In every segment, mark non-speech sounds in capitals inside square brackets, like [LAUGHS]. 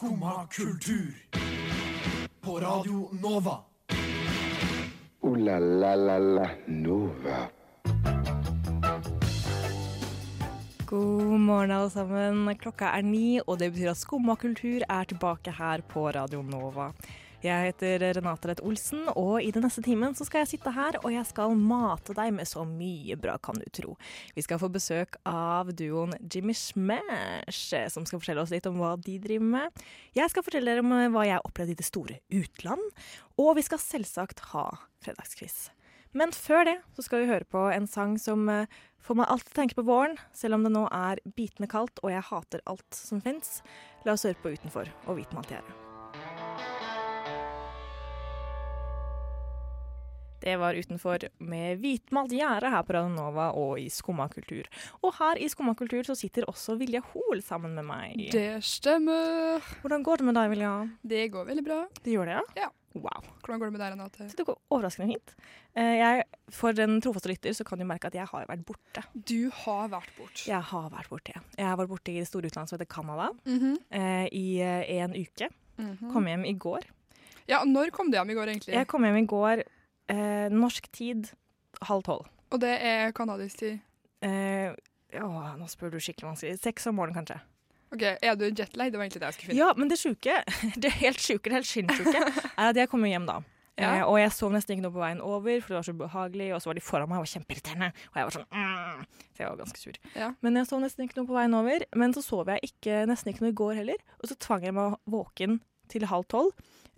Skumma kultur. På Radio Nova. O-la-la-la-la Nova. God morgen, alle sammen. Klokka er ni, og det betyr at Skumma kultur er tilbake her på Radio Nova. Jeg heter Renate Rett Olsen, og i den neste timen så skal jeg sitte her og jeg skal mate deg med så mye bra, kan du tro. Vi skal få besøk av duoen Jimmy Smash, som skal fortelle oss litt om hva de driver med. Jeg skal fortelle dere om hva jeg opplevde i det store utland, og vi skal selvsagt ha fredagskviss. Men før det så skal vi høre på en sang som eh, får meg alltid til å tenke på våren, selv om det nå er bitende kaldt og jeg hater alt som fins. La oss høre på Utenfor og Hvitmalt gjerde. Det var utenfor med hvitmalt gjerde her på Radionova og i Skumma kultur. Og her i Skumma kultur så sitter også Vilja Hoel sammen med meg. Det stemmer. Hvordan går det med deg, Vilja? Det går veldig bra. Det gjør det, ja? Ja. Wow. Hvordan går det med deg, Renate? Det går overraskende fint. Eh, Jeg, for en trofaste lytter så kan du merke at jeg har vært borte. Du har vært borte. Jeg har vært borte. ja. Jeg har vært borte i det store utlandet som heter Canada mm -hmm. i eh, en uke. Mhm. Kom hjem i går. Ja, når kom du hjem i går, egentlig? Jeg kom hjem i går eh, norsk tid halv tolv. Og det er kanadisk tid. Eh, åh, nå spør du skikkelig vanskelig. Seks om morgenen, kanskje. Ok, Er du jetlag? Det var egentlig det jeg skulle finne. Ja, men det sjuke, [LAUGHS] det helt sjuke, det helt sinnssjuke, [LAUGHS] er at jeg kom hjem da. Ja. Eh, og jeg sov nesten ikke noe på veien over, for det var så behagelig. Og så var de foran meg og var kjempeirriterende. Og jeg var sånn mm. Så jeg var ganske sur. Ja. Men jeg sov nesten ikke noe på veien over. Men så sov jeg ikke, nesten ikke noe i går heller. Og så tvang jeg meg våken til halv tolv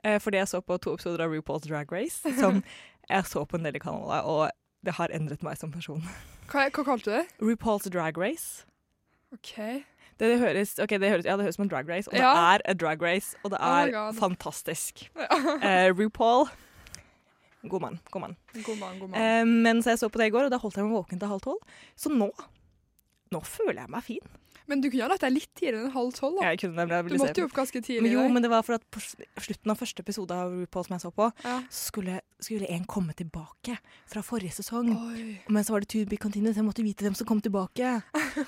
eh, fordi jeg så på to episoder av RuPaul's Drag Race, som [LAUGHS] jeg så på en del i Canada, og det har endret meg som person. Hva, hva kalte du det? RuPaul's Drag Race. OK. Det, det høres, okay, det høres, ja, det høres som en drag race, og Ja. det er en drag race, og det Oh er oh fantastisk. [LAUGHS] uh, RuPaul God mann. God mann. God mann, god mann. Uh, men så jeg så på det i går, og da holdt jeg meg våken til halv tolv. Så nå nå føler jeg meg fin. Men du kunne ha lagt deg litt tidligere enn halv tolv. da. Jeg kunne nemlig Du ville se- måtte jo opp ganske tidlig. men jo, men det var for at på slutten av første episode av RuPaul som jeg så på, ja. så skulle, skulle en komme tilbake fra forrige sesong. Oi. Men så var det to be continued, så jeg måtte vite hvem som kom tilbake.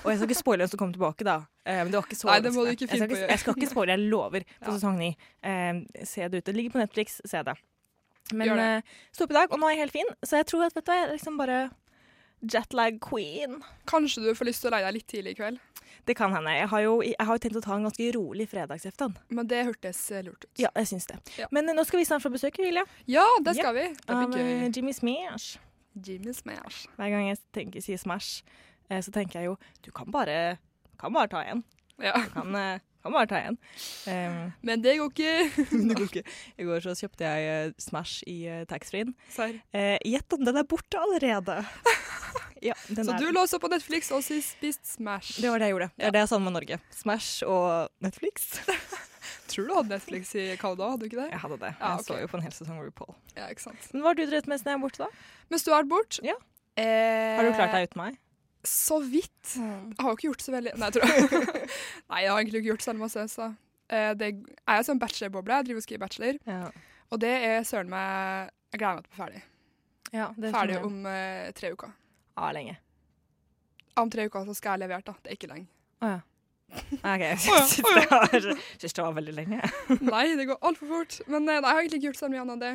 Og jeg skal ikke spoile hvem som kom tilbake, da. Eh, men det var ikke så Nei, det må du ikke finne på gjøre. Jeg skal ikke spoile, jeg lover, [LAUGHS] på Ja. sesong ni. Eh, se det ut. Det ligger på Netflix, se det. Men det. eh, sto opp i dag, og nå er jeg helt fin, så jeg tror at vet du, hva, jeg liksom bare jetlag queen. Kanskje du får lyst til å leie deg litt tidlig i kveld. Det kan hende. Jeg har jo, jeg har tenkt å ta en ganske rolig fredagseftan. Men det hørtes eh, lurt ut. Ja, jeg syns det. Ja. Men eh, nå skal vi snart få besøk, Julia, Ja, det skal vi. Det av eh, gøy. Jimmy Smash. Jimmy Smash. Hver gang jeg tenker, sier Smash, så tenker jeg jo du kan bare, kan bare ta en. Ja. Du kan, kan bare ta én. Um, Men det går ikke. [LAUGHS] det går ikke. I går så kjøpte jeg eh, Smash i uh, taxfree-en. Gjett om den er borte allerede. [LAUGHS] ja, den Så er du lå så på Netflix og spiste spist Smash. Det var det jeg gjorde. Det Ja. er det jeg sa med Norge. Smash og Netflix. [LAUGHS] Tror du hadde Netflix i Canada, hadde du ikke det? Jeg hadde det. Ja, Jeg så jo på en hel sesong RuPaul. Ja, ikke sant. Men hva har du drevet med siden jeg er borte, da? Mens du har vært borte? Ja. eh, Har du klart deg uten meg? Så vidt. Jeg har jo ikke gjort så veldig Nei, jeg tror jeg. [LAUGHS] Nei, jeg har egentlig ikke gjort så masse. Så. Eh, det er sånn bachelorboble. Jeg driver og skriver bachelor. Ja. Og det er søren meg Jeg gleder meg til å bli ferdig. ja det Ferdig om uh, tre uker. Ja, lenge. Om tre uker så skal jeg ha levert, da. Det er ikke lenge. Å ja. [LAUGHS] OK, jeg syns det, det var veldig lenge. Nei, det går altfor fort. Men eh, nei, jeg har egentlig ikke gjort så mye annet enn det.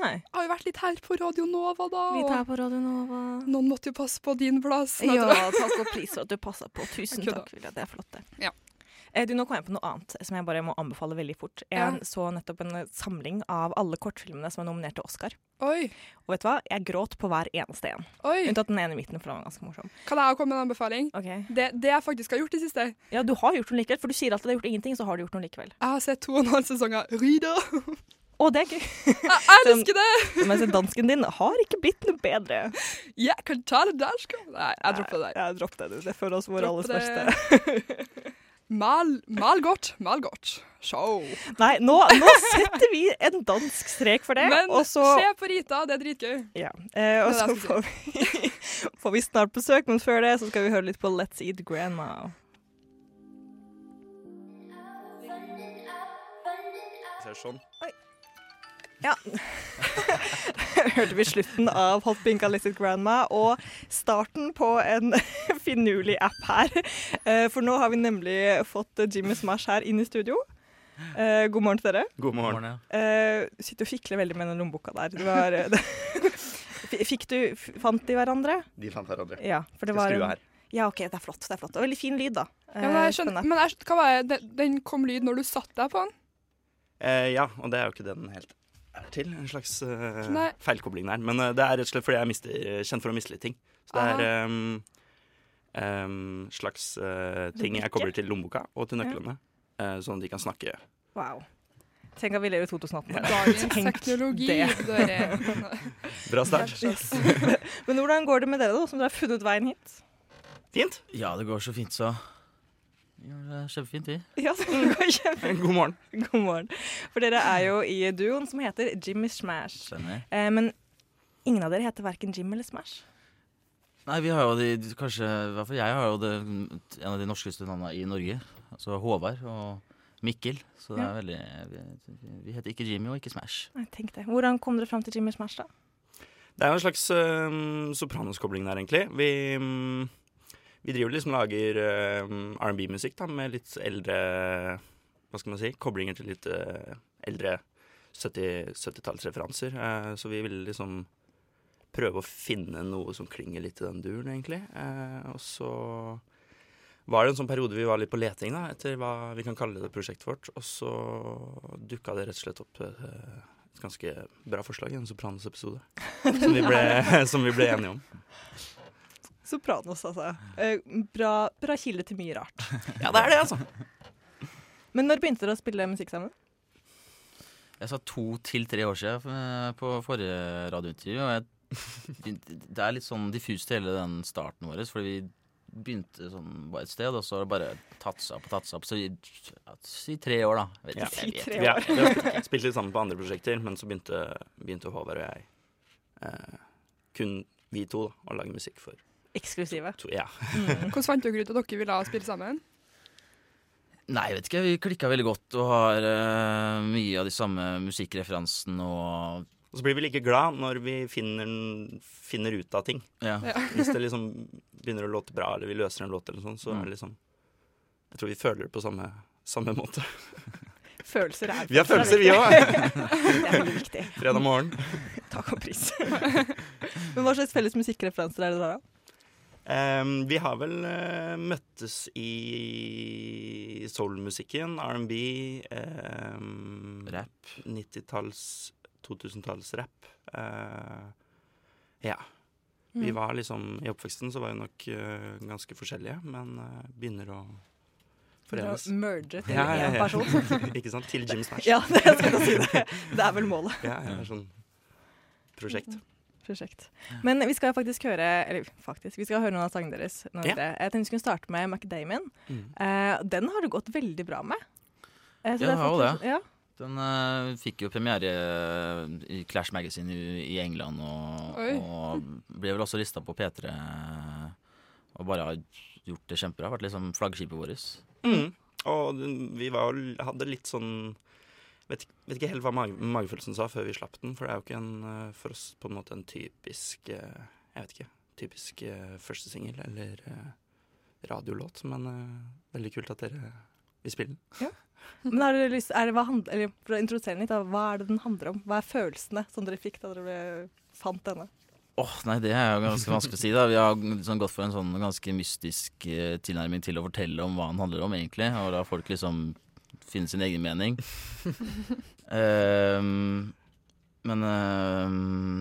Nei. Jeg har jo vært litt her på Radio Nova, da. Litt her på Radio Nova. Noen måtte jo passe på din plass. Ja, takk og pris for at du passa på. Tusen takk, Vilja. Det er flott, det. Ja. Eh, Du, nå kom jeg på noe annet som jeg bare må anbefale veldig fort. Jeg Ja. så nettopp en eh, samling av alle kortfilmene som er nominert til Oscar. Oi, Og vet du hva? Jeg gråt på hver eneste en. oi. Unntatt den ene i midten, for den var ganske morsom. Kan jeg komme med en anbefaling? Ok. Det, det jeg faktisk har gjort i siste Ja, du har gjort noe likevel, for du sier alltid at du har gjort ingenting, så har du gjort noe likevel. Jeg har sett to og en halv sesong av Ryda. [LAUGHS] Å, det er gøy! Jeg elsker det! Mens dansken din har ikke blitt noe bedre. Jeg kan ta det dansk. Nei, jeg dropper det Jeg dropper dropp det, du. Det føler oss vår alles Dropper beste. [LAUGHS] Mal, mal godt, mal godt. Show. Nei, nå, nå setter vi en dansk strek for det, Men og så se på Rita, det er dritgøy. Ja, eh, og så får vi, [LAUGHS] får vi snart besøk, men før det så skal vi høre litt på Let's Eat Grandma. Sånn. Ja. [LAUGHS] Hørte vi slutten av Hot Pink av Grandma, og starten på en [LAUGHS] finurlig app her. Eh, For nå har vi nemlig fått Jimmy Smash her inn i studio. Eh, god morgen til dere. God morgen. Morgen, ja. Eh, du sitter og fikler veldig med den lommeboka der. Det var, [LAUGHS] Fikk du, Fant de hverandre? De fant hverandre. Ja, for det var en- her. Ja, OK, det er flott. det er flott. Og veldig fin lyd, da. Ja, men jeg skjønner, men jeg, skjønner- hva var det? Den, kom lyd når du satt deg på den? Eh, ja, og det er jo ikke den helt til. En slags uh, feilkobling der. Men uh, det er rett og slett fordi jeg er kjent for å miste litt ting. Så det er um, um, slags uh, ting jeg kobler til lommeboka og til nøklene, eh, sånn at de kan snakke. Wow. Tenk at vi lever i 2018. Dagens [LAUGHS] teknologi. [LAUGHS] Bra start. [LAUGHS] Men hvordan går det med dere, da, som dere har funnet veien hit? Fint. ja, det går så fint, så. Kjempefint, vi. Ja, [LAUGHS] kjempe... God morgen. God morgen. For dere er jo i duoen som heter Jimmy Smash. Stemmer. Eh, men ingen av dere heter verken Jim eller Smash. Nei, vi har jo de, kanskje I hvert fall jeg har jo det, en av de norskeste navnene i Norge. Altså Håvard og Mikkel. Så det Ja. er veldig vi, vi heter ikke Jimmy og ikke Smash. Nei, tenk det. Hvordan kom dere fram til Jimmy Smash, da? Det er jo en slags um, sopranoskobling der, egentlig. Vi, um, vi driver liksom lager uh, R&B-musikk da, med litt eldre Hva skal man si? Koblinger til litt uh, eldre 70 70-tallsreferanser. Eh, så vi ville liksom prøve å finne noe som klinger litt i den duren, egentlig. Eh, og så var det en sånn periode vi var litt på leting da, etter hva vi kan kalle det prosjektet vårt. Og så dukka det rett og slett opp eh, et ganske bra forslag i en Sopranos-episode. Som, [LAUGHS] som vi ble enige om. Sopranos, altså. Eh, bra, bra kilde til mye rart. [LAUGHS] Ja, det er det, altså. Men når begynte dere å spille musikk sammen? Jeg sa to til tre år siden eh, på forrige radiointervju. Og jeg, [LAUGHS] det er litt sånn diffust hele den starten vår, fordi vi begynte sånn bare et sted, og så har det bare tatt seg opp og tatt seg opp. Så i ja, si tre år, da. Vet Ja. Si jeg vet tre Vi år. Ja, vi har spilt litt sammen på andre prosjekter, men så begynte, begynte Håvard og jeg eh, kun vi to da, å lage musikk for Eksklusive. to. Ja. Mm. Hvordan fant dere ut at dere ville spille sammen? Nei, jeg vet ikke. Vi klikka veldig godt og har uh, mye av de samme musikkreferansene og Og så blir vi like glad når vi finner, finner ut av ting. ja. Ja. Hvis det liksom begynner å låte bra, eller vi løser en låt, eller noe sånn, så er det liksom Jeg tror vi føler det på samme, samme måte. [LAUGHS] Følelser er Vi har følelser, vi òg! [LAUGHS] Det er veldig viktig. Fredag morgen. Takk og pris. [LAUGHS] Men hva slags felles musikkreferanser er det da? Ehm, vi har vel uh, møttes i soulmusikken, R&B, um, Rap. 90-talls, 2000-talls-rapp. Eh, ja. Vi Mm. var liksom I oppveksten så var vi nok uh, ganske forskjellige, men uh, begynner å forenes. Merge til Ja, ja, én ja. person. [LAUGHS] Ikke sant? Til Jim Smash. Ja, det si det. Det er vel målet. Ja, ja, sånn prosjekt. Prosjekt. Men vi skal faktisk høre Eller faktisk, vi skal høre noen av sangene deres. Ja. Jeg tenkte vi skulle starte med MacDamon. Mm. Uh, den har det gått veldig bra med. Uh, så Ja, det har jo det. Ja. Den uh, fikk jo premiere i Clash Magazine i, i England, og, og ble vel også lista på P3 eh, og bare har gjort det kjempebra. Vært liksom flaggskipet vårt. Mm. Og vi var, hadde litt sånn vet, vet ikke helt hva mage, magefølelsen sa før vi slapp den, for det er jo ikke en, eh, for oss på en måte en typisk eh, Jeg vet ikke. Typisk uh, første singel eller eh, radiolåt, men eh, veldig kult at dere vil spille den. Men har dere lyst, er det, hva handler, eller For å introdusere den litt, da, hva er det den handler om? Hva er følelsene som dere fikk da dere ble, fant denne? Åh, nei, det er jo ganske vanskelig å si. da Vi har liksom gått for en sånn ganske mystisk eh, tilnærming til å fortelle om hva den handler om, egentlig. Og la folk liksom finne sin egen mening. um, [LAUGHS] men ehm,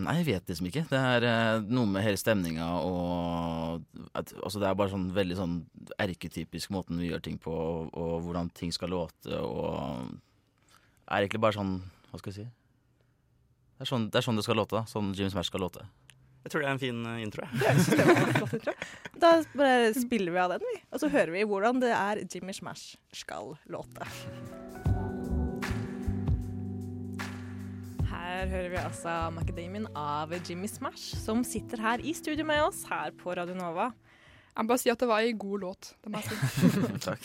Nei, jeg vet liksom ikke. Det er uh, noe med hele stemninga og at, Altså, det er bare sånn veldig sånn erketypisk måten vi gjør ting på, og, og hvordan ting skal låte, og er egentlig bare sånn Hva skal jeg si? Det er sånn det, er sånn det skal låte. Sånn Jim Smash skal låte. Jeg tror det er en fin eh, intro. jeg. [LAUGHS] Da bare spiller vi av den, vi. Og så hører vi hvordan det er Jimmy Smash skal låte. Her hører vi altså Macadamien av Jimmy Smash, som sitter her i studio med oss her på Radio Nova. Jeg må bare si at det var ei god låt. Det må jeg si. [LAUGHS] Takk.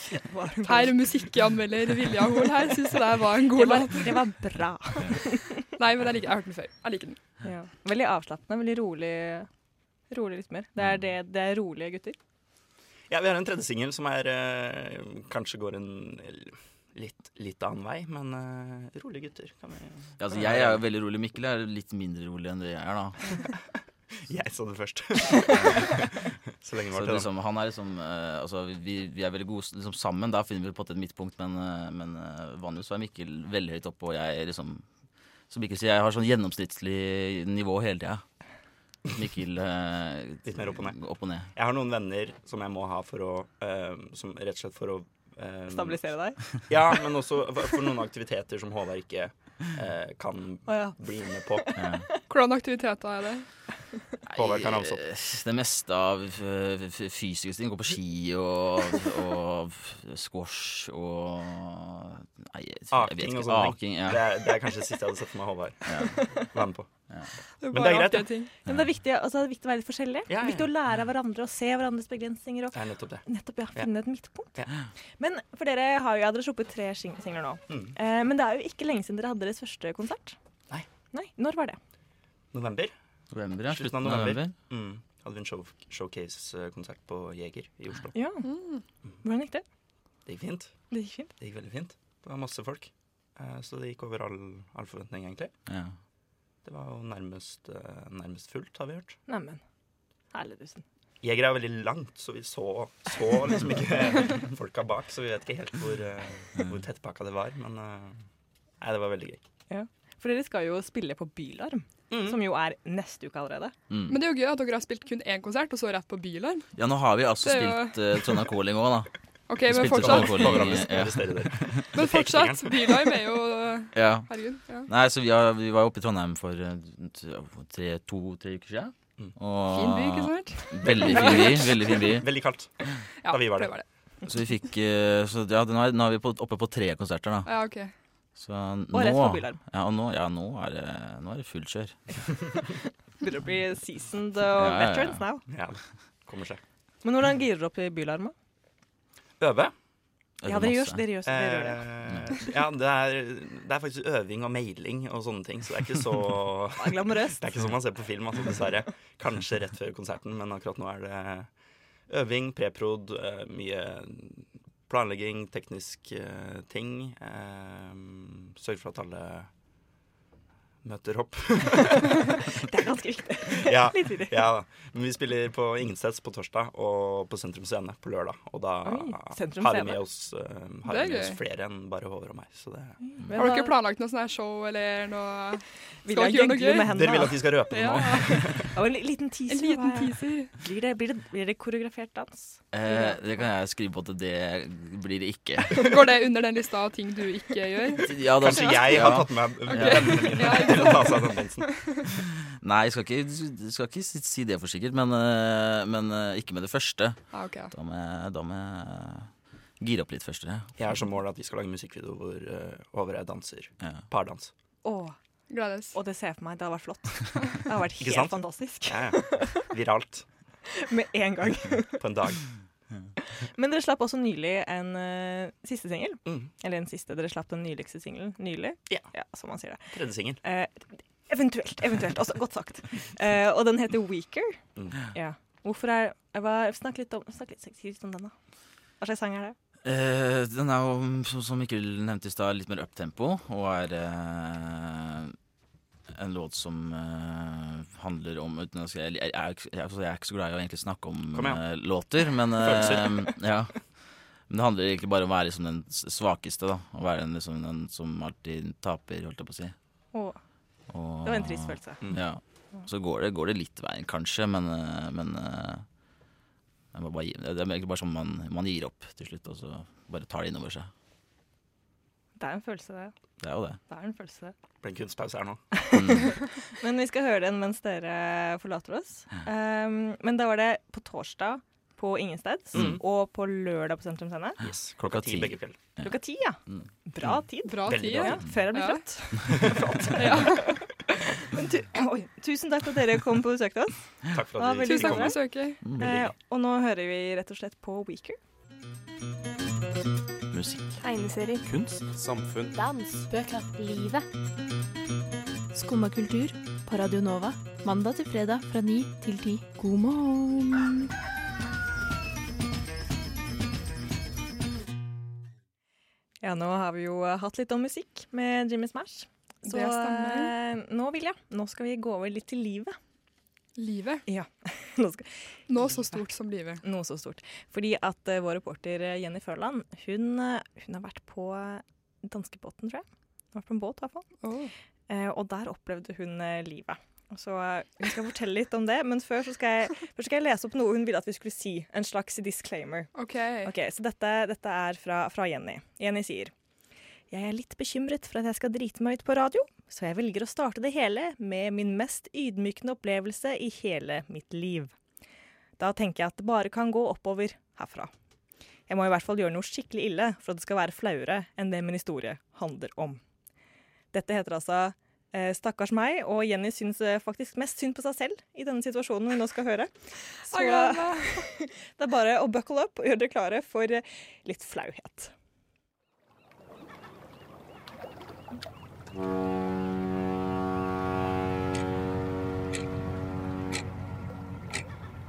Her musikkanmelder Vilja Hol her syns jeg det var en god Det var, låt. det var bra. [LAUGHS] Nei, men jeg liker, jeg har hørt den før. Jeg liker den. Ja. Veldig avslappende, veldig rolig, rolig rytmer. Det er, det, det er rolige gutter. Ja, Vi har en tredje singel som er eh, kanskje går en litt, litt annen vei, men uh, rolige gutter kan vi Ja, altså, jeg er jo veldig rolig. Mikkel er litt mindre rolig enn det jeg er, da. [LAUGHS] Jeg sa det først. [LAUGHS] Så lenge Så var det, da. liksom, han er liksom eh, Altså, vi, vi er veldig gode liksom, sammen. Da finner vi på en måte et midtpunkt, men, eh, men eh, vanligvis så er Mikkel veldig høyt oppe, og jeg er liksom Som Mikkel sier, jeg har sånn gjennomsnittlig nivå hele tida. Mikkel eh, Litt mer opp og ned. Opp og ned. Jeg har noen venner som jeg må ha for å eh, Som rett og slett for å eh, Stabilisere deg? [LAUGHS] Ja, men også for for noen aktiviteter som Håvard ikke eh, kan oh, ja. bli med på. Ja. Hvordan aktiviteter er det? [LAUGHS] Kan ramse. Eh, Det meste av eh, fysiske ting. Gå på ski og, og squash og Nei, jeg, jeg vet ikke. og sånne ting. Aking, ja. Det, er, det er kanskje det siste jeg hadde sett for meg Håvard være med på. Det Men det er greit, ja. ja Men det er viktig, altså, det er viktig å være litt forskjellig. Ja, ja. Viktig å lære av hverandre og se hverandres begrensninger. Og Det er nettopp det. nettopp, ja, finne et midtpunkt. Ja. Men for dere har jo ja, dere sluppet tre singler nå. Mm. Eh, men det er jo ikke lenge siden dere hadde deres første konsert. Nei. Nei, Når var det? November. November, ja. Slutten av november. Mm. Hadde vi en show, showcase-konsert på Jeger i Oslo. Ja. Mm. Hvordan gikk det? Det gikk fint. Det gikk fint. Det gikk veldig fint. Det var masse folk. Eh, så det gikk over all, all forventning, egentlig. Ja. Det var jo nærmest, eh, nærmest fullt, har vi hørt. Neimen. Herlig tusen. Jeger er veldig langt, så vi så, så liksom ikke [LAUGHS] folka bak. Så vi vet ikke helt hvor, eh, hvor tettpakka det var. Men eh, nei, det var veldig gøy. For dere skal jo spille på Bylarm, som jo er neste uke allerede. Mm. Men det er jo gøy at dere har spilt kun én konsert, og så rett på Bylarm. ja, nå har vi altså jo- spilt uh, Trondheim Calling òg, da. OK, [LAUGHS] men fortsatt. Ja. men fortsatt Bylarm er jo [LAUGHS] ja. Herregud. Ja. Nei, så vi, har, vi var oppe i Trondheim for eh, tre, to-tre uker siden. Mm. Og Fin by, ikke sant? Veldig [LAUGHS] fin by. Veldig fin by. Veldig kaldt. Ja, Da vi var det der. var det. Så vi fikk eh, Så ja, nå er, nå er vi på, oppe på tre konserter, da. Ja, OK. Så Og rett på bilarm. Ja, og nå, ja, nå, er det, nå er det fullt kjør. [LAUGHS] Begynner å bli seasoned og Ja, ja, ja. veterans now. Ja, kommer seg. Men hvordan girer dere opp i bylarma? Øve. Ja, dere gjør, dere gjør, dere gjør det. Eh, ja, det er, det er faktisk øving og mailing og sånne ting, så det er ikke så [LAUGHS] glamorøst. Det er ikke sånn man ser på film, altså, dessverre. Kanskje rett før konserten, men akkurat nå er det øving, preprod, eh, mye planlegging, teknisk eh, ting. Uh, Sørge for at alle møter opp. [LAUGHS] Det er ganske viktig. [LAUGHS] ja, Litt tidlig. ja da. Men vi spiller på Ingensteds på torsdag og på Sentrum Scene på lørdag. Og da Oi, har vi med oss, uh, har vi med oss flere enn bare Håvard og meg. Så det mm. Har dere planlagt noe sånt show eller noe Skal dere gjøre noe gøy? med. Dere vil at vi skal røpe det Ja, nå? [LAUGHS] Ja, en liten teaser. en liten er- teaser. Blir det, blir, det, blir det koreografert dans? Eh, det kan jeg skrive på at det blir det ikke. Går det under den lista av ting du ikke gjør? Ja, da- Kanskje jeg har tatt med vennene mine [LAUGHS] Ja, til å ta seg den dansen. Nei, jeg skal ikke, skal ikke si- si det for sikkert, men, eh, men eh, ikke med det første. Ah, okay. Da må jeg, da må jeg gire opp litt først. Ja. Jeg har som mål at vi skal lage musikkvideo hvor uh, jeg danser Ja. pardans. Oh. Gladys. og det ser jeg for meg. Det har vært flott. [LAUGHS] Det har vært helt fantastisk. Ja, ja. Viralt [LAUGHS] Med en gang. på en dag. Men dere slapp også nylig en uh, siste singel. Mm. Eller en siste. Dere slapp den nyligste singelen nylig. Ja. som man sier det. Tredje singel. Uh, eventuelt. Eventuelt. Altså, godt sagt. Uh, og den heter Weaker. Mm. Ja. Hvorfor er var, Snakk litt om, snakk litt, snakk litt om den, da. Hva slags sang er det? Eh, den er jo, som, som Mikkel nevnte i stad, litt mer uptempo, og er en låt som uh, handler om uten å si, jeg, jeg, er jeg, altså, jeg er ikke så glad i å egentlig snakke om uh, låter, men uh, [LAUGHS] ja. Men det handler egentlig bare om å være liksom den svakeste, da. Å være den, liksom, den som alltid taper, holdt jeg på å si. Åh, Og, det var en trist følelse. Mm. Ja. Så går det, går det litt veien, kanskje, men, men bare det er egentlig bare sånn man, man gir opp til slutt, og så bare tar det inn over seg. Det er en følelse, det. Det er jo det. Det er en følelse, det. Ble en kunstpause her nå. Mm. [LAUGHS] Men vi skal høre den mens dere forlater oss. Um, men da var det på torsdag på Ingensteds Mm. og på lørdag på Sentrum Scene. Yes. Klokka ti begge kvelder. Klokka ti, ja. Mm. Bra tid. Bra Veldig tid. bra Ja. Før jeg blir Ja. trøtt. [LAUGHS] Ja. [LAUGHS] Men tu oi, tusen takk for at dere kom på besøk til oss. Takk for at vi kom. Tusen fikk takk for komme. besøket. Mm. Veldig Eh, og nå hører vi rett og slett på Weaker. Musikk. Tegneserier, Kunst, samfunn, dans, bøker, livet. Skumma kultur på Radio Nova. Mandag til fredag fra ni til ti. God morgen! Ja, nå har vi jo hatt litt om musikk med Jimmy Smash. Så eh, nå, Vilja, nå skal vi gå over litt til livet. Livet. Ja, [LAUGHS] nå skal, Noe så stort som livet. noe så stort. Fordi at uh, vår reporter eh, Jenny Førland, hun, eh, hun har vært på danskebåten, tror jeg. Hun har vært på en båt, i hvert fall. Oh. Uh, og der opplevde hun uh, livet. Så hun skal fortelle litt om det, men før så skal jeg, først skal jeg lese opp noe hun ville at vi skulle si. En slags disclaimer. OK. Ok, Så dette, dette er fra, fra Jenny. Jenny sier Jeg er litt bekymret for at jeg skal drite meg ut på radio, så jeg velger å starte det hele med min mest ydmykende opplevelse i hele mitt liv. Da tenker jeg at det bare kan gå oppover herfra. Jeg må i hvert fall gjøre noe skikkelig ille for at det skal være flauere enn det min historie handler om. Dette heter altså eh, Stakkars meg, og Jenny syns eh, faktisk mest synd på seg selv i denne situasjonen vi nå skal høre. [LAUGHS] Så [LAUGHS] det er bare å buckle up og gjøre dere klare for eh, litt flauhet.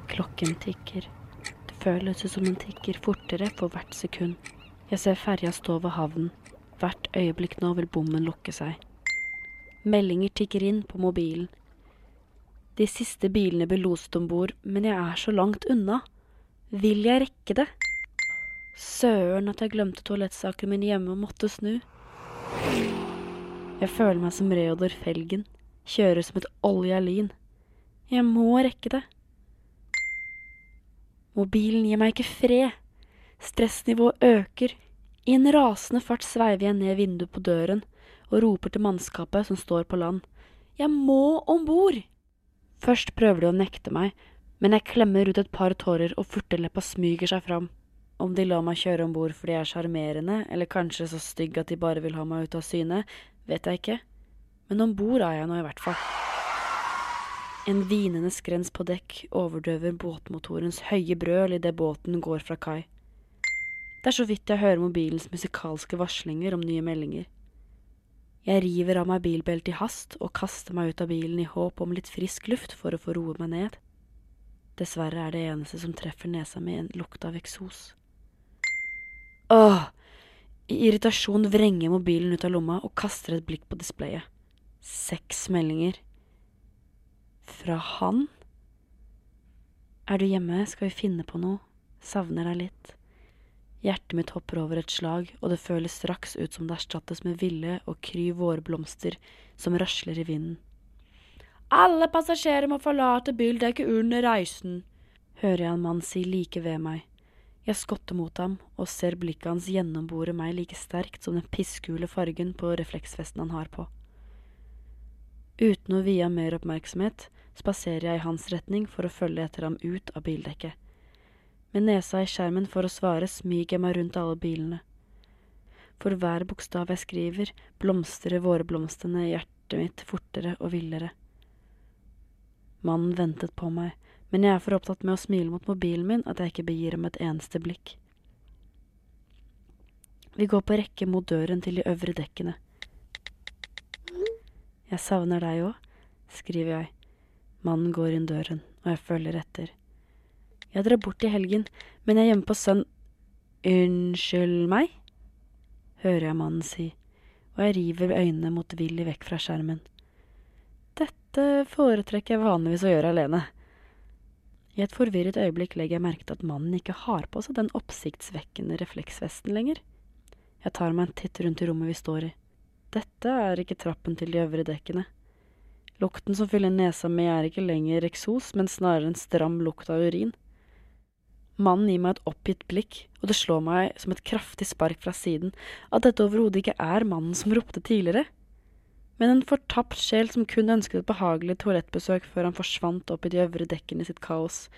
Klokken tikker. Det føles som den tikker fortere for hvert sekund. Jeg ser ferja stå ved havnen. Hvert øyeblikk nå vil bommen lukke seg. Meldinger tikker inn på mobilen. De siste bilene blir loset om bord, men jeg er så langt unna. Vil jeg rekke det? Søren at jeg glemte toalettsakene mine hjemme og måtte snu. Jeg føler meg som Reodor Felgen. Kjører som et olja lyn. Jeg må rekke det. Mobilen gir meg ikke fred. Stressnivået øker. I en rasende fart sveiver jeg ned vinduet på døren og roper til mannskapet som står på land. Jeg må om bord! Først prøver de å nekte meg, men jeg klemmer ut et par tårer og furteleppa smyger seg fram. Om de lar meg kjøre om bord fordi jeg er sjarmerende, eller kanskje så stygg at de bare vil ha meg ut av syne, vet jeg ikke. Men om bord er jeg nå i hvert fall. En hvinende skrens på dekk overdøver båtmotorens høye brøl idet båten går fra kai. Det er så vidt jeg hører mobilens musikalske varslinger om nye meldinger. Jeg river av meg bilbeltet i hast og kaster meg ut av bilen i håp om litt frisk luft for å få roe meg ned. Dessverre er det eneste som treffer nesa mi en lukt av eksos. Åh! I irritasjon vrenger jeg mobilen ut av lomma og kaster et blikk på displayet. Seks meldinger. Fra han? Er du hjemme, skal vi finne på noe? Savner deg litt. Hjertet mitt hopper over et slag, og det føles straks ut som det erstattes med ville og kry vårblomster som rasler i vinden. Alle passasjerer må forlate bildekket under reisen, hører jeg en mann si like ved meg. Jeg skotter mot ham og ser blikket hans gjennombore meg like sterkt som den pissgule fargen på refleksvesten han har på. Uten å vie ham mer oppmerksomhet spaserer jeg i hans retning for å følge etter ham ut av bildekket. Med nesa i skjermen for å svare smyger jeg meg rundt alle bilene. For hver bokstav jeg skriver, blomstrer vårblomstene i hjertet mitt fortere og villere. Mannen ventet på meg, men jeg er for opptatt med å smile mot mobilen min at jeg ikke begir ham et eneste blikk. Vi går på rekke mot døren til de øvre dekkene. Jeg savner deg òg, skriver jeg. Mannen går inn døren, og jeg følger etter. Jeg drar bort i helgen, men jeg er hjemme på sønn... Unnskyld meg? hører jeg mannen si, og jeg river øynene motvillig vekk fra skjermen. Dette foretrekker jeg vanligvis å gjøre alene. I et forvirret øyeblikk legger jeg merke til at mannen ikke har på seg den oppsiktsvekkende refleksvesten lenger. Jeg tar meg en titt rundt i rommet vi står i. Dette er ikke trappen til de øvre dekkene. Lukten som fyller nesa mi er ikke lenger eksos, men snarere en stram lukt av urin. Mannen gir meg et oppgitt blikk, og det slår meg som et kraftig spark fra siden at dette overhodet ikke er mannen som ropte tidligere, men en fortapt sjel som kun ønsket et behagelig toalettbesøk før han forsvant opp i de øvre dekkene i sitt kaos.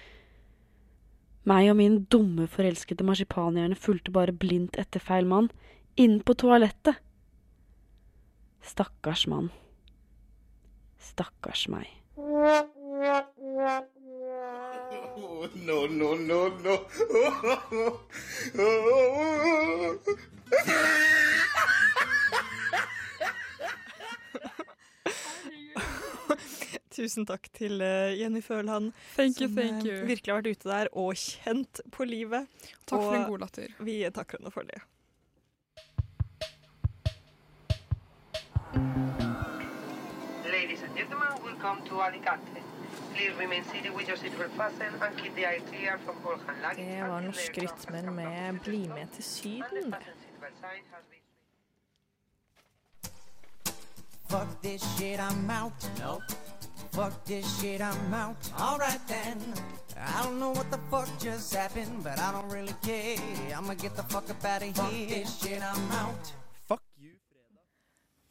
Meg og min dumme, forelskede marsipanhjerne fulgte bare blindt etter feil mann, inn på toalettet. Stakkars mann. Stakkars meg. No, no, no, no. [LAUGHS] tusen takk til eh, Jenny Føland, thank you, som thank eh, you. virkelig har vært ute der og kjent på livet. Takk og for en god latter. Vi takker henne for det. Det var norske rytmer med 'Bli med til Syden', Fuck this shit, I'm out. det. Fuck this shit, I'm out. Alright then. I don't know what the fuck just happened, but I don't really care. I'ma get the fuck up out of here. Fuck this shit, I'm out. Fuck you.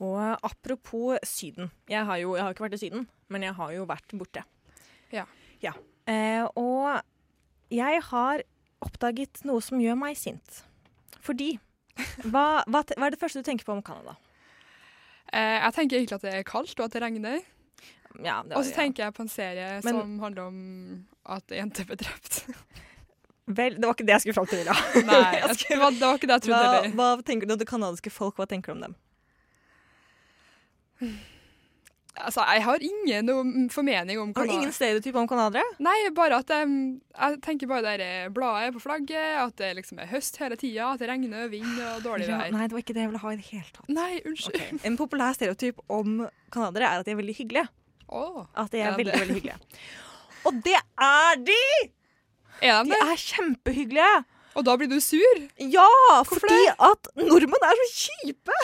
Og apropos Syden. Jeg har jo jeg har ikke vært i Syden, men jeg har jo vært borte. Ja. Ja. Eh, og jeg har oppdaget noe som gjør meg sint. Fordi [LAUGHS] hva, hva, hva er det første du tenker på om Canada? Eh, jeg tenker egentlig at det er kaldt og at det regner. Ja, Og så tenker jeg på en serie Men- som handler om at jenter ble drept. Vel, det var ikke det jeg skulle fram til. Da. [LAUGHS] Nei, Jeg skulle- det var- det var ikke det jeg trodde Hva, hva tenker du om det canadiske folk? Hva tenker du om dem? Altså, jeg har ingen formening om Har du ingen stereotyp om canadiere? Nei, bare at um, jeg tenker bare det bladet på flagget, at det liksom er høst hele tida, at det regner vind og dårlig Ja, nei, det var ikke det jeg ville ha i det hele tatt. Nei, unnskyld. Okay. En populær stereotyp om canadiere er at de er veldig hyggelige. Åh, At de er Ja, veldig, det- veldig hyggelige. Og det er de! Er De er kjempehyggelige. Og da blir du sur? Ja, fordi at nordmenn er så kjipe!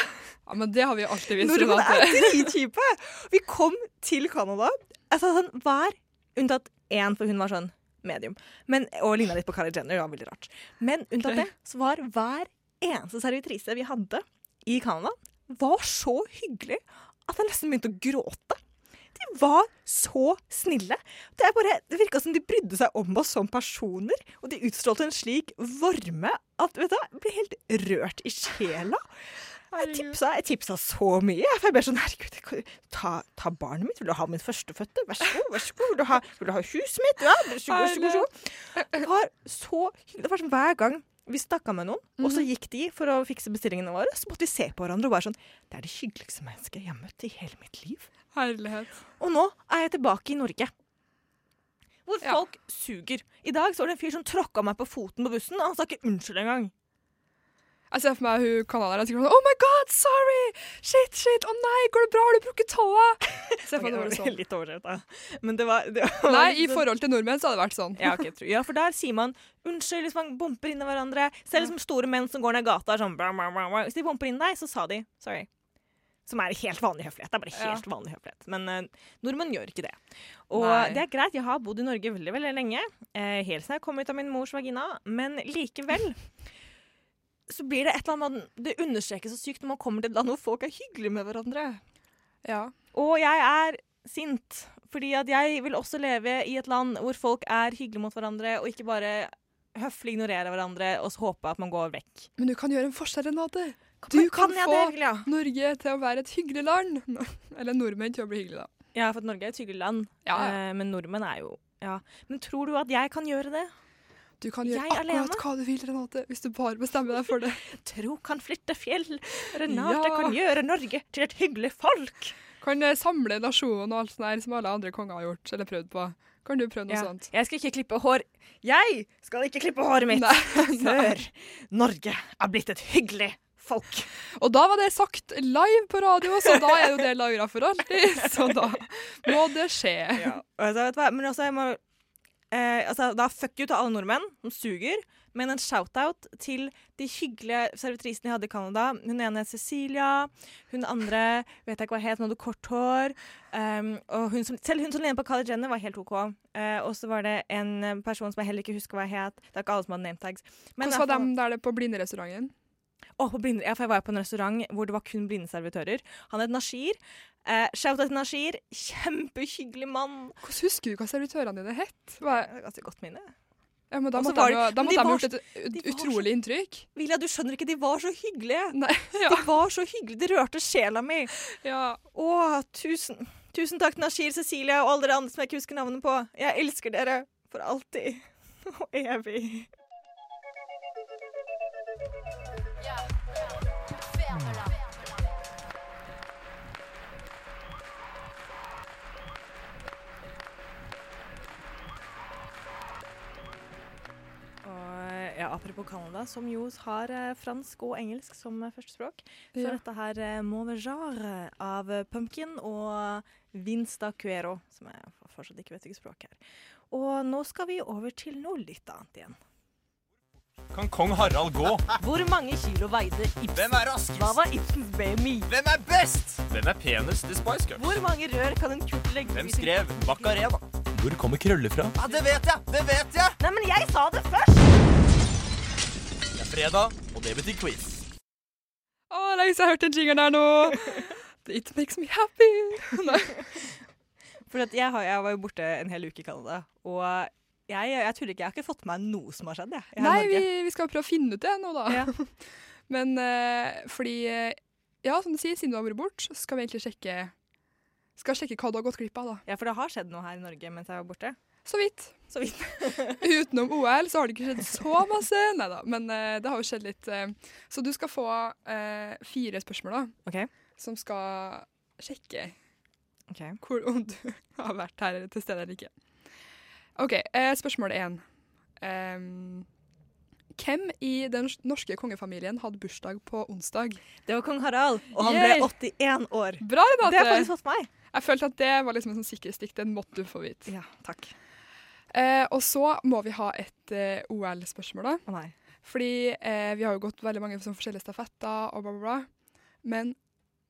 Ja, men det har vi alltid visst. Nordmenn er dritkjipe! Vi kom til Canada altså, sånn, hver Unntatt én, for hun var sånn medium. Men, og ligna litt på Kylie Jenner. Det var veldig rart. Men unntatt det, så var hver eneste servitrise vi hadde i Canada, var så hyggelig at jeg nesten begynte å gråte. De var så snille. Det, bare, det virka som de brydde seg om oss som personer. Og de utstrålte en slik varme at vet du, jeg ble helt rørt i sjela. Jeg tipsa, jeg tipsa så mye. For jeg ble sånn Herregud, ta, ta barnet mitt. Vil du ha min førstefødte? Vær så god. vær så god. Vil du ha, vil du ha huset mitt? Ja, vær så god. Vær så god. Det var så hyggelig. Det var sånn hver gang vi snakka med noen, og så gikk de for å fikse bestillingene våre, så måtte vi se på hverandre og bare sånn Det er det hyggeligste mennesket jeg har møtt i hele mitt liv. Herlighet. Og nå er jeg tilbake i Norge. Hvor Ja. folk suger. I dag så var det en fyr som tråkka meg på foten på bussen, og han sa ikke unnskyld engang. Jeg ser for meg hun canadieren sikkert sier Oh my God, sorry! Shit, shit! Å nei, går det bra? Har du brukket tåa? [LAUGHS] Se for meg det var det sånn. Litt overdrevet, da. Men det var, det [LAUGHS] var Nei, i liksom- forhold til nordmenn så hadde det vært sånn. Ja, okay, [LAUGHS] ja, for der sier man unnskyld hvis man bumper inn i hverandre. Selv liksom store menn som går ned gata er sånn. Hvis de bumper inn deg, så sa de sorry. Som er helt vanlig høflighet. Det er bare Ja. helt vanlig høflighet. Men eh, nordmenn gjør ikke det. Og Nei. det er greit, jeg har bodd i Norge veldig veldig lenge. Eh, helt siden jeg kom ut av min mors vagina. Men likevel [LAUGHS] så blir det et eller annet med Det understrekes så sykt når man kommer til et land hvor folk er hyggelige med hverandre. Ja. Og jeg er sint, fordi at jeg vil også leve i et land hvor folk er hyggelige mot hverandre, og ikke bare høflig ignorere hverandre og så håpe at man går vekk. Men du kan gjøre en forskjell, Renate. Du kan, kan, få det? Norge til å være et hyggelig land. [LAUGHS] Eller nordmenn til å bli hyggelig, da. Ja, for Norge er et hyggelig land, Ja, ja. eh, men nordmenn er jo ja. Men tror du at jeg kan gjøre det? Du kan gjøre Jeg akkurat alene? hva du vil, Renate, hvis du bare bestemmer deg for det. [LAUGHS] Tro kan flytte fjell. Renate Ja. kan gjøre Norge til et hyggelig folk. Kan eh, samle nasjonen og alt sånt der som alle andre konger har gjort eller prøvd på. Kan du prøve noe Ja. sånt? Jeg skal ikke klippe hår Jeg skal ikke klippe håret mitt [LAUGHS] før Norge er blitt et hyggelig folk. Og da var det sagt live på radio, så da er jo det lagra for alltid. Så da må det skje. Ja. Altså? Men også, jeg må eh, altså, Da fuck you til alle nordmenn som suger, men en shout-out til de hyggelige servitrisene jeg hadde i Canada. Hun ene het Cecilia, hun andre vet jeg ikke hva het, hun hadde kort hår. Um, og hun som, selv hun som lignet på Kylie Jenner, var helt OK. Uh, og så var det en person som jeg heller ikke husker hva het. Det er ikke alle som hadde nametags. Men Hvordan var de der på blinderestauranten? På blinde, ja, for jeg var på en restaurant hvor det var kun blinde servitører. Han het Nashir. Eh, Shout out til Nashir. Kjempehyggelig mann. Hvordan husker du hva servitørene dine het? Ganske godt minne. Ja, men da måtte var de, ha da måtte de gjort et utrolig inntrykk. Vilja, du skjønner ikke, de var så hyggelige. [LAUGHS] Nei, ja. De var så hyggelige. De rørte sjela mi. Ja. Å, tusen, tusen takk, Nashir, Cecilia og alle dere andre som jeg ikke husker navnet på. Jeg elsker dere for alltid [LAUGHS] og evig. Ja, apropos Canada, som jo har eh, fransk og engelsk som eh, førstespråk, så Ja. dette her eh, Mauvejar av eh, Pumpkin og Vinsta Cuero, som jeg fortsatt ikke vet hvilket språk er. Og nå skal vi over til noe litt annet igjen. Kan kong Harald gå? Hvor mange kilo veide Ibsen? Hvem er raskest? Hva var Ibsens BMI? Hvem er best? Hvem er penest i Spice Girls? Hvor mange rør kan en kurt legge Hvem skrev Macarena? Hvor kommer krøller fra? Ja, det vet jeg! Det vet jeg! Nei, men jeg sa det først! Det er fredag, og det betyr quiz. Å, lenge siden jeg har hørt den jingeren der nå. It makes me happy. [LAUGHS] Nei. For at jeg, har, jeg var jo borte en hel uke i Canada, og jeg, jeg tror ikke jeg har ikke fått med meg noe som har skjedd. Jeg, jeg Nei, vi, vi skal prøve å finne ut det nå, da. [LAUGHS] Men uh, fordi eh, Ja, som du sier, siden du har vært borte, så skal vi egentlig sjekke Skal sjekke hva du har gått glipp av, da. Ja, for det har skjedd noe her i Norge mens jeg var borte. Så vidt. Så vidt. [LAUGHS] Utenom OL så har det ikke skjedd så masse, nei da. Men uh, det har jo skjedd litt. Uh, så du skal få uh, fire spørsmål, da. Ok. Som skal sjekke okay. hvor, om du [LAUGHS] har vært her til stede eller ikke. OK, eh, spørsmål én. Um, hvem i den norske kongefamilien hadde bursdag på onsdag? Det var kong Harald, og han Yay! ble 81 år. Bra, Renate! Det har faktisk fått meg. Jeg følte at det var liksom en sånn sikkerhetsstikk. Den måtte du få vite. Ja, takk. Eh, og så må vi ha et eh, OL-spørsmål, da. Å nei. Fordi eh, vi har jo gått veldig mange sånn forskjellige stafetter og bla, bla, bla. Men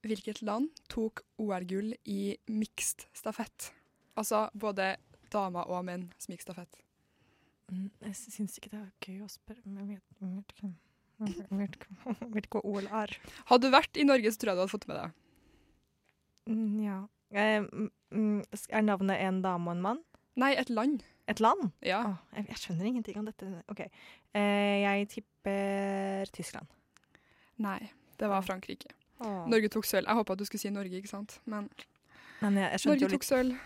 hvilket land tok OL-gull i mixed stafett? Altså både damer og menn som gikk stafett. Mm, Jeg syns ikke det er gøy å spørre, men jeg vet, jeg vet ikke jeg vet jeg vet ikke [LAUGHS] hva OL er. Hadde du vært i Norge, så tror jeg du hadde fått med deg. Mm, Ja. Eh, mm, mm, Er navnet en dame og en mann? Nei, et land. Et land? Ja. Åh, jeg, jeg skjønner ingenting om dette. OK. Eh, jeg tipper Tyskland. Nei, det var Frankrike. Åh. Norge tok sølv. Jeg håpa du skulle si Norge, ikke sant? Men Men jeg, jeg Norge tok litt sølv,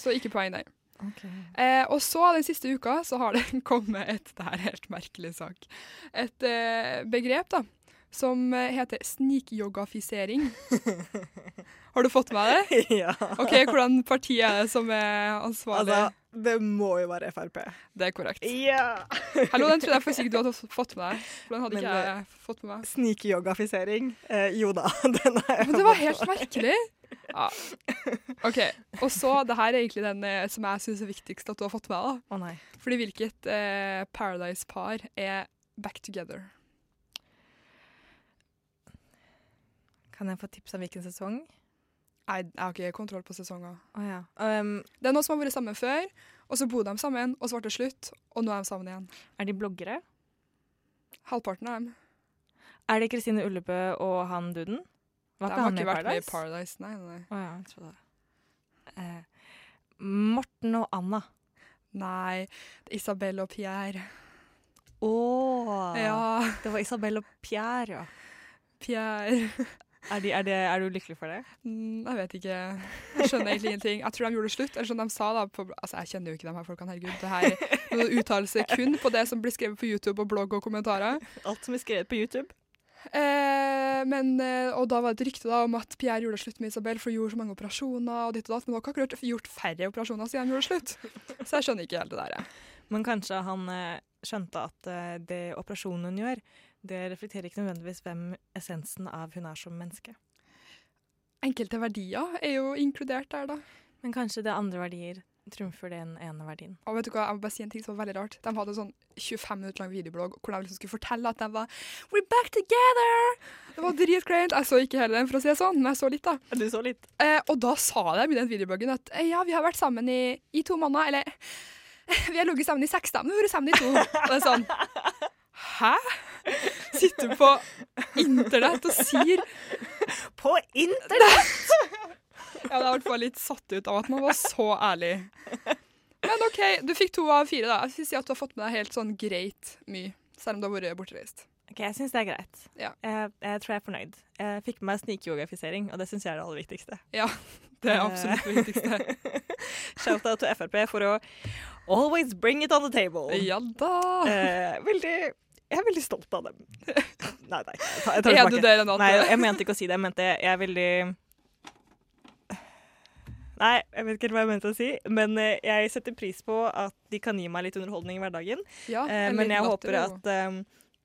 så ikke poeng der. Ok. Eh, og så den siste uka så har det [LAUGHS] kommet et Det her er helt merkelig sak. Et eh, begrep da, som heter snikyogafisering. [LAUGHS] har du fått med det? ja. Ok, Hvordan parti er det som er ansvarlig? Altså, det må jo være Frp. det er korrekt. Ja! [LAUGHS] Hallo, Den trodde jeg faktisk ikke du hadde fått med deg. For den hadde Men ikke jeg fått med meg. Snikyogafisering? Eh, jo da, den jeg Men det var helt merkelig. Ja. OK. Og så, det her er egentlig den eh, som jeg syns er viktigst at du har fått med deg. Å nei. Fordi hvilket eh, Paradise-par er back together? Kan jeg få tips om hvilken sesong? Nei, jeg har ikke kontroll på sesonger. Oh, ja. Um, Det er noen som har vært sammen før, og så bodde de sammen, og så ble det slutt, og nå er de sammen igjen. er de bloggere? Halvparten av dem. Er det Kristine Ullebø og han duden? Var ikke har han ikke i vært med i Paradise? Nei, nei, Oh, ja, jeg trodde det. Eh, Morten og Anna. Nei, Isabel og Pierre. Å! Ja, Det var Isabel og Pierre, ja. Pierre. Er, de, er, de, er du lykkelig for det? Mm, jeg vet ikke. Jeg skjønner egentlig ingenting. Jeg tror de gjorde det slutt. Eller som de sa da på, Altså, jeg kjenner jo ikke de her folkene, herregud. Det her er noen uttalelser kun på det som blir skrevet på YouTube og blogg og kommentarer. Alt som er skrevet på YouTube. Eh, men, eh, og da var det et rykte da, om at Pierre gjorde det slutt med Isabel, for hun gjorde så mange operasjoner og ditt og datt. Men hun har ikke akkurat gjort færre operasjoner siden hun gjorde det slutt. Så jeg skjønner ikke helt det der. jeg. Men kanskje han eh, skjønte at eh, det operasjonen hun gjør, det reflekterer ikke nødvendigvis hvem essensen av hun er som menneske. Enkelte verdier er jo inkludert der, da. Men kanskje det er andre verdier trumfer den ene verdien. Og vet du hva, jeg må bare si en ting som var veldig rart. De hadde en sånn 25 minutter lang videoblogg hvor de liksom skulle fortelle at de var We're back together! Det var dritgreint. Jeg så ikke hele den, for å si det sånn, men jeg så litt, da. Du så litt. Eh, og da sa de i den videobloggen at eh, ja, vi har vært sammen i, i to måneder, eller [LAUGHS] vi har ligget sammen i seks, da, men vi har vært sammen i to. Og det er sånn Hæ? Sitter du på internett og sier På internett?! [LAUGHS] Det er i hvert fall litt satt ut av at man var så ærlig. Men OK, du fikk to av fire, da. Jeg vil si at du har fått med deg helt sånn greit mye, selv om du har vært bortreist. Ok, Jeg syns det er greit. Ja. Jeg, jeg tror jeg er fornøyd. Jeg fikk med meg snikyogafisering, og det syns jeg er det aller viktigste. Ja, det er absolutt det viktigste. [LAUGHS] Shout-out til Frp for å always bring it on the table. Ja da. Eh, veldig Jeg er veldig stolt av dem. [LAUGHS] Nei, nei. Jeg tar, jeg tar det tilbake. Nei, jeg mente ikke å si det. Jeg mente jeg er veldig Nei, jeg vet ikke hva jeg mente å si, men eh, jeg setter pris på at de kan gi meg litt underholdning i hverdagen. Ja, Eh, men jeg håper at eh,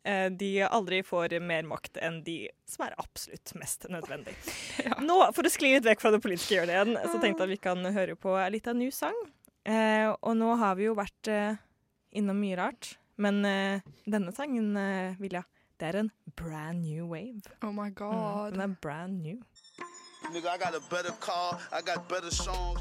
eh, de aldri får mer makt enn de som er absolutt mest nødvendig. [LAUGHS] Nå, For å skli litt vekk fra det politiske hjørnet igjen, så tenkte jeg at vi kan høre på litt av en ny sang. Eh, og nå har vi jo vært eh, innom mye rart, men eh, denne sangen, Vilja, det er en brand new wave. Oh my god. Mm, den er brand new. Nigga, I got a better car, I got better songs.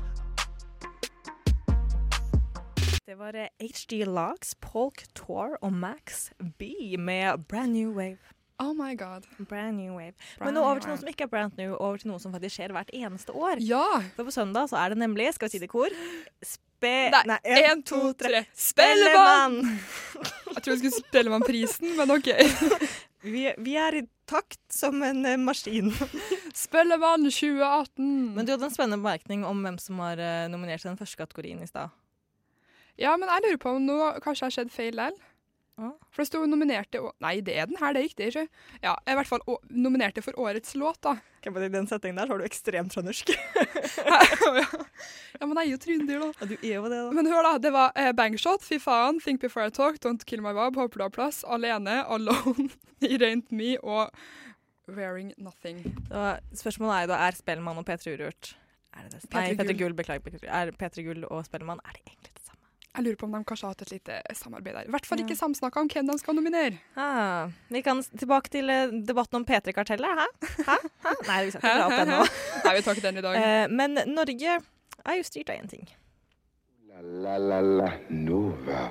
Det var HD HG Logs, Polk Tour og Max B med Brand New Wave. Oh my god. Brand new wave. Brand Men nå over til noe som ikke er brand new, over til noe som faktisk skjer hvert eneste år. Ja! For på søndag så er det nemlig, skal vi si det i kor Spe... Nei, en, to, tre. Spellemann! [LAUGHS] Jeg tror jeg skulle Spellemannprisen, men OK. [LAUGHS] Vi, vi er i takt som en eh, maskin. [LAUGHS] Spellemann 2018. Men du hadde en spennende bemerkning om hvem som har eh, nominert til den første kategorien i stad. Ja, men jeg lurer på om noe kanskje har skjedd feil der. For det sto nominerte å- Nei, det er den her, det gikk det. Ikke? Ja, i hvert fall å, nominerte for årets låt, da. I den settingen der så var du ekstremt trøndersk. [LAUGHS] Ja, men jeg er jo trønder, da. Ja, du er jo det, da. Men hør, da. Det var eh, Bangshot, Fy faen, Think Before I Talk, Don't Kill My Vibe, Håper du har plass, Alene, Alone, [LAUGHS] It Ain't Me og Wearing Nothing. Da, spørsmålet er jo da, er Spellemann og P3 Urørt er det det? P3 Nei, P3 Gull. Beklager. P3 Er P3 Gull og Spellemann er det egentlig det samme? Jeg lurer på om de kanskje har hatt et lite samarbeid der. I hvert fall ikke samsnakka om hvem de skal nominere. Ah, vi kan tilbake til eh, debatten om P3-kartellet. Hæ? Hæ? Hæ? Nei, vi skal ikke dra opp den nå. [LAUGHS] Nei, vi tar ikke den i dag. Eh, men Norge er jo styrt av én ting. La la la Nova.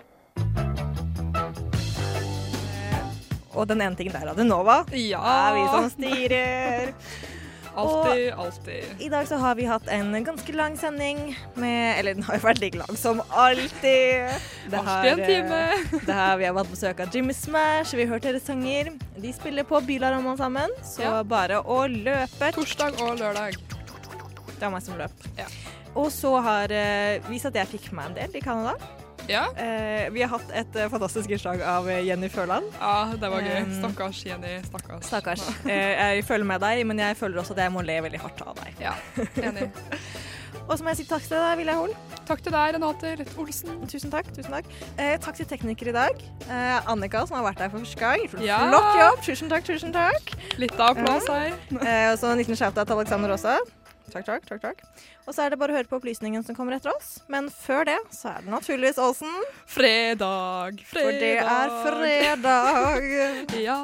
Og den ene tingen der er Radionova. Ja. Er vi som styrer. [LAUGHS] Alltid, alltid. I dag så har vi hatt en ganske lang sending med Eller den har jo vært like lang som alltid. Det Alltid en eh, time. Det her, vi har hatt besøk av Jimmy Smash, vi har hørt deres sanger. De spiller på Bylarm sammen, så Ja. bare å løpe. Torsdag og lørdag. Det var meg som løp. Ja. Og så har eh, vist at jeg fikk meg en del i Canada. Ja. Eh, vi har hatt et eh, fantastisk innslag av eh, Jenny Førland. Ja, det var gøy. Um, Stakkars Jenny. Stakkars. Stakkars. Eh, jeg føler med deg, men jeg føler også at jeg må le veldig hardt av deg. Ja, enig. [LAUGHS] Og så må jeg si takk til deg, Vilja Hol. Takk til deg, Renate Lett Olsen. Tusen takk. tusen takk. Eh, takk til tekniker i dag. Eh, Annika, som har vært der for første gang. Ja. Flott jobb. Tusen takk, tusen takk. Litt av applaus her. Eh, og så en liten shout-out til Alexander også. Takk, takk, takk, takk. Og så er det bare å høre på opplysningen som kommer etter oss. Men før det så er det naturligvis Olsen. Fredag, fredag. For det er fredag. [LAUGHS] Ja.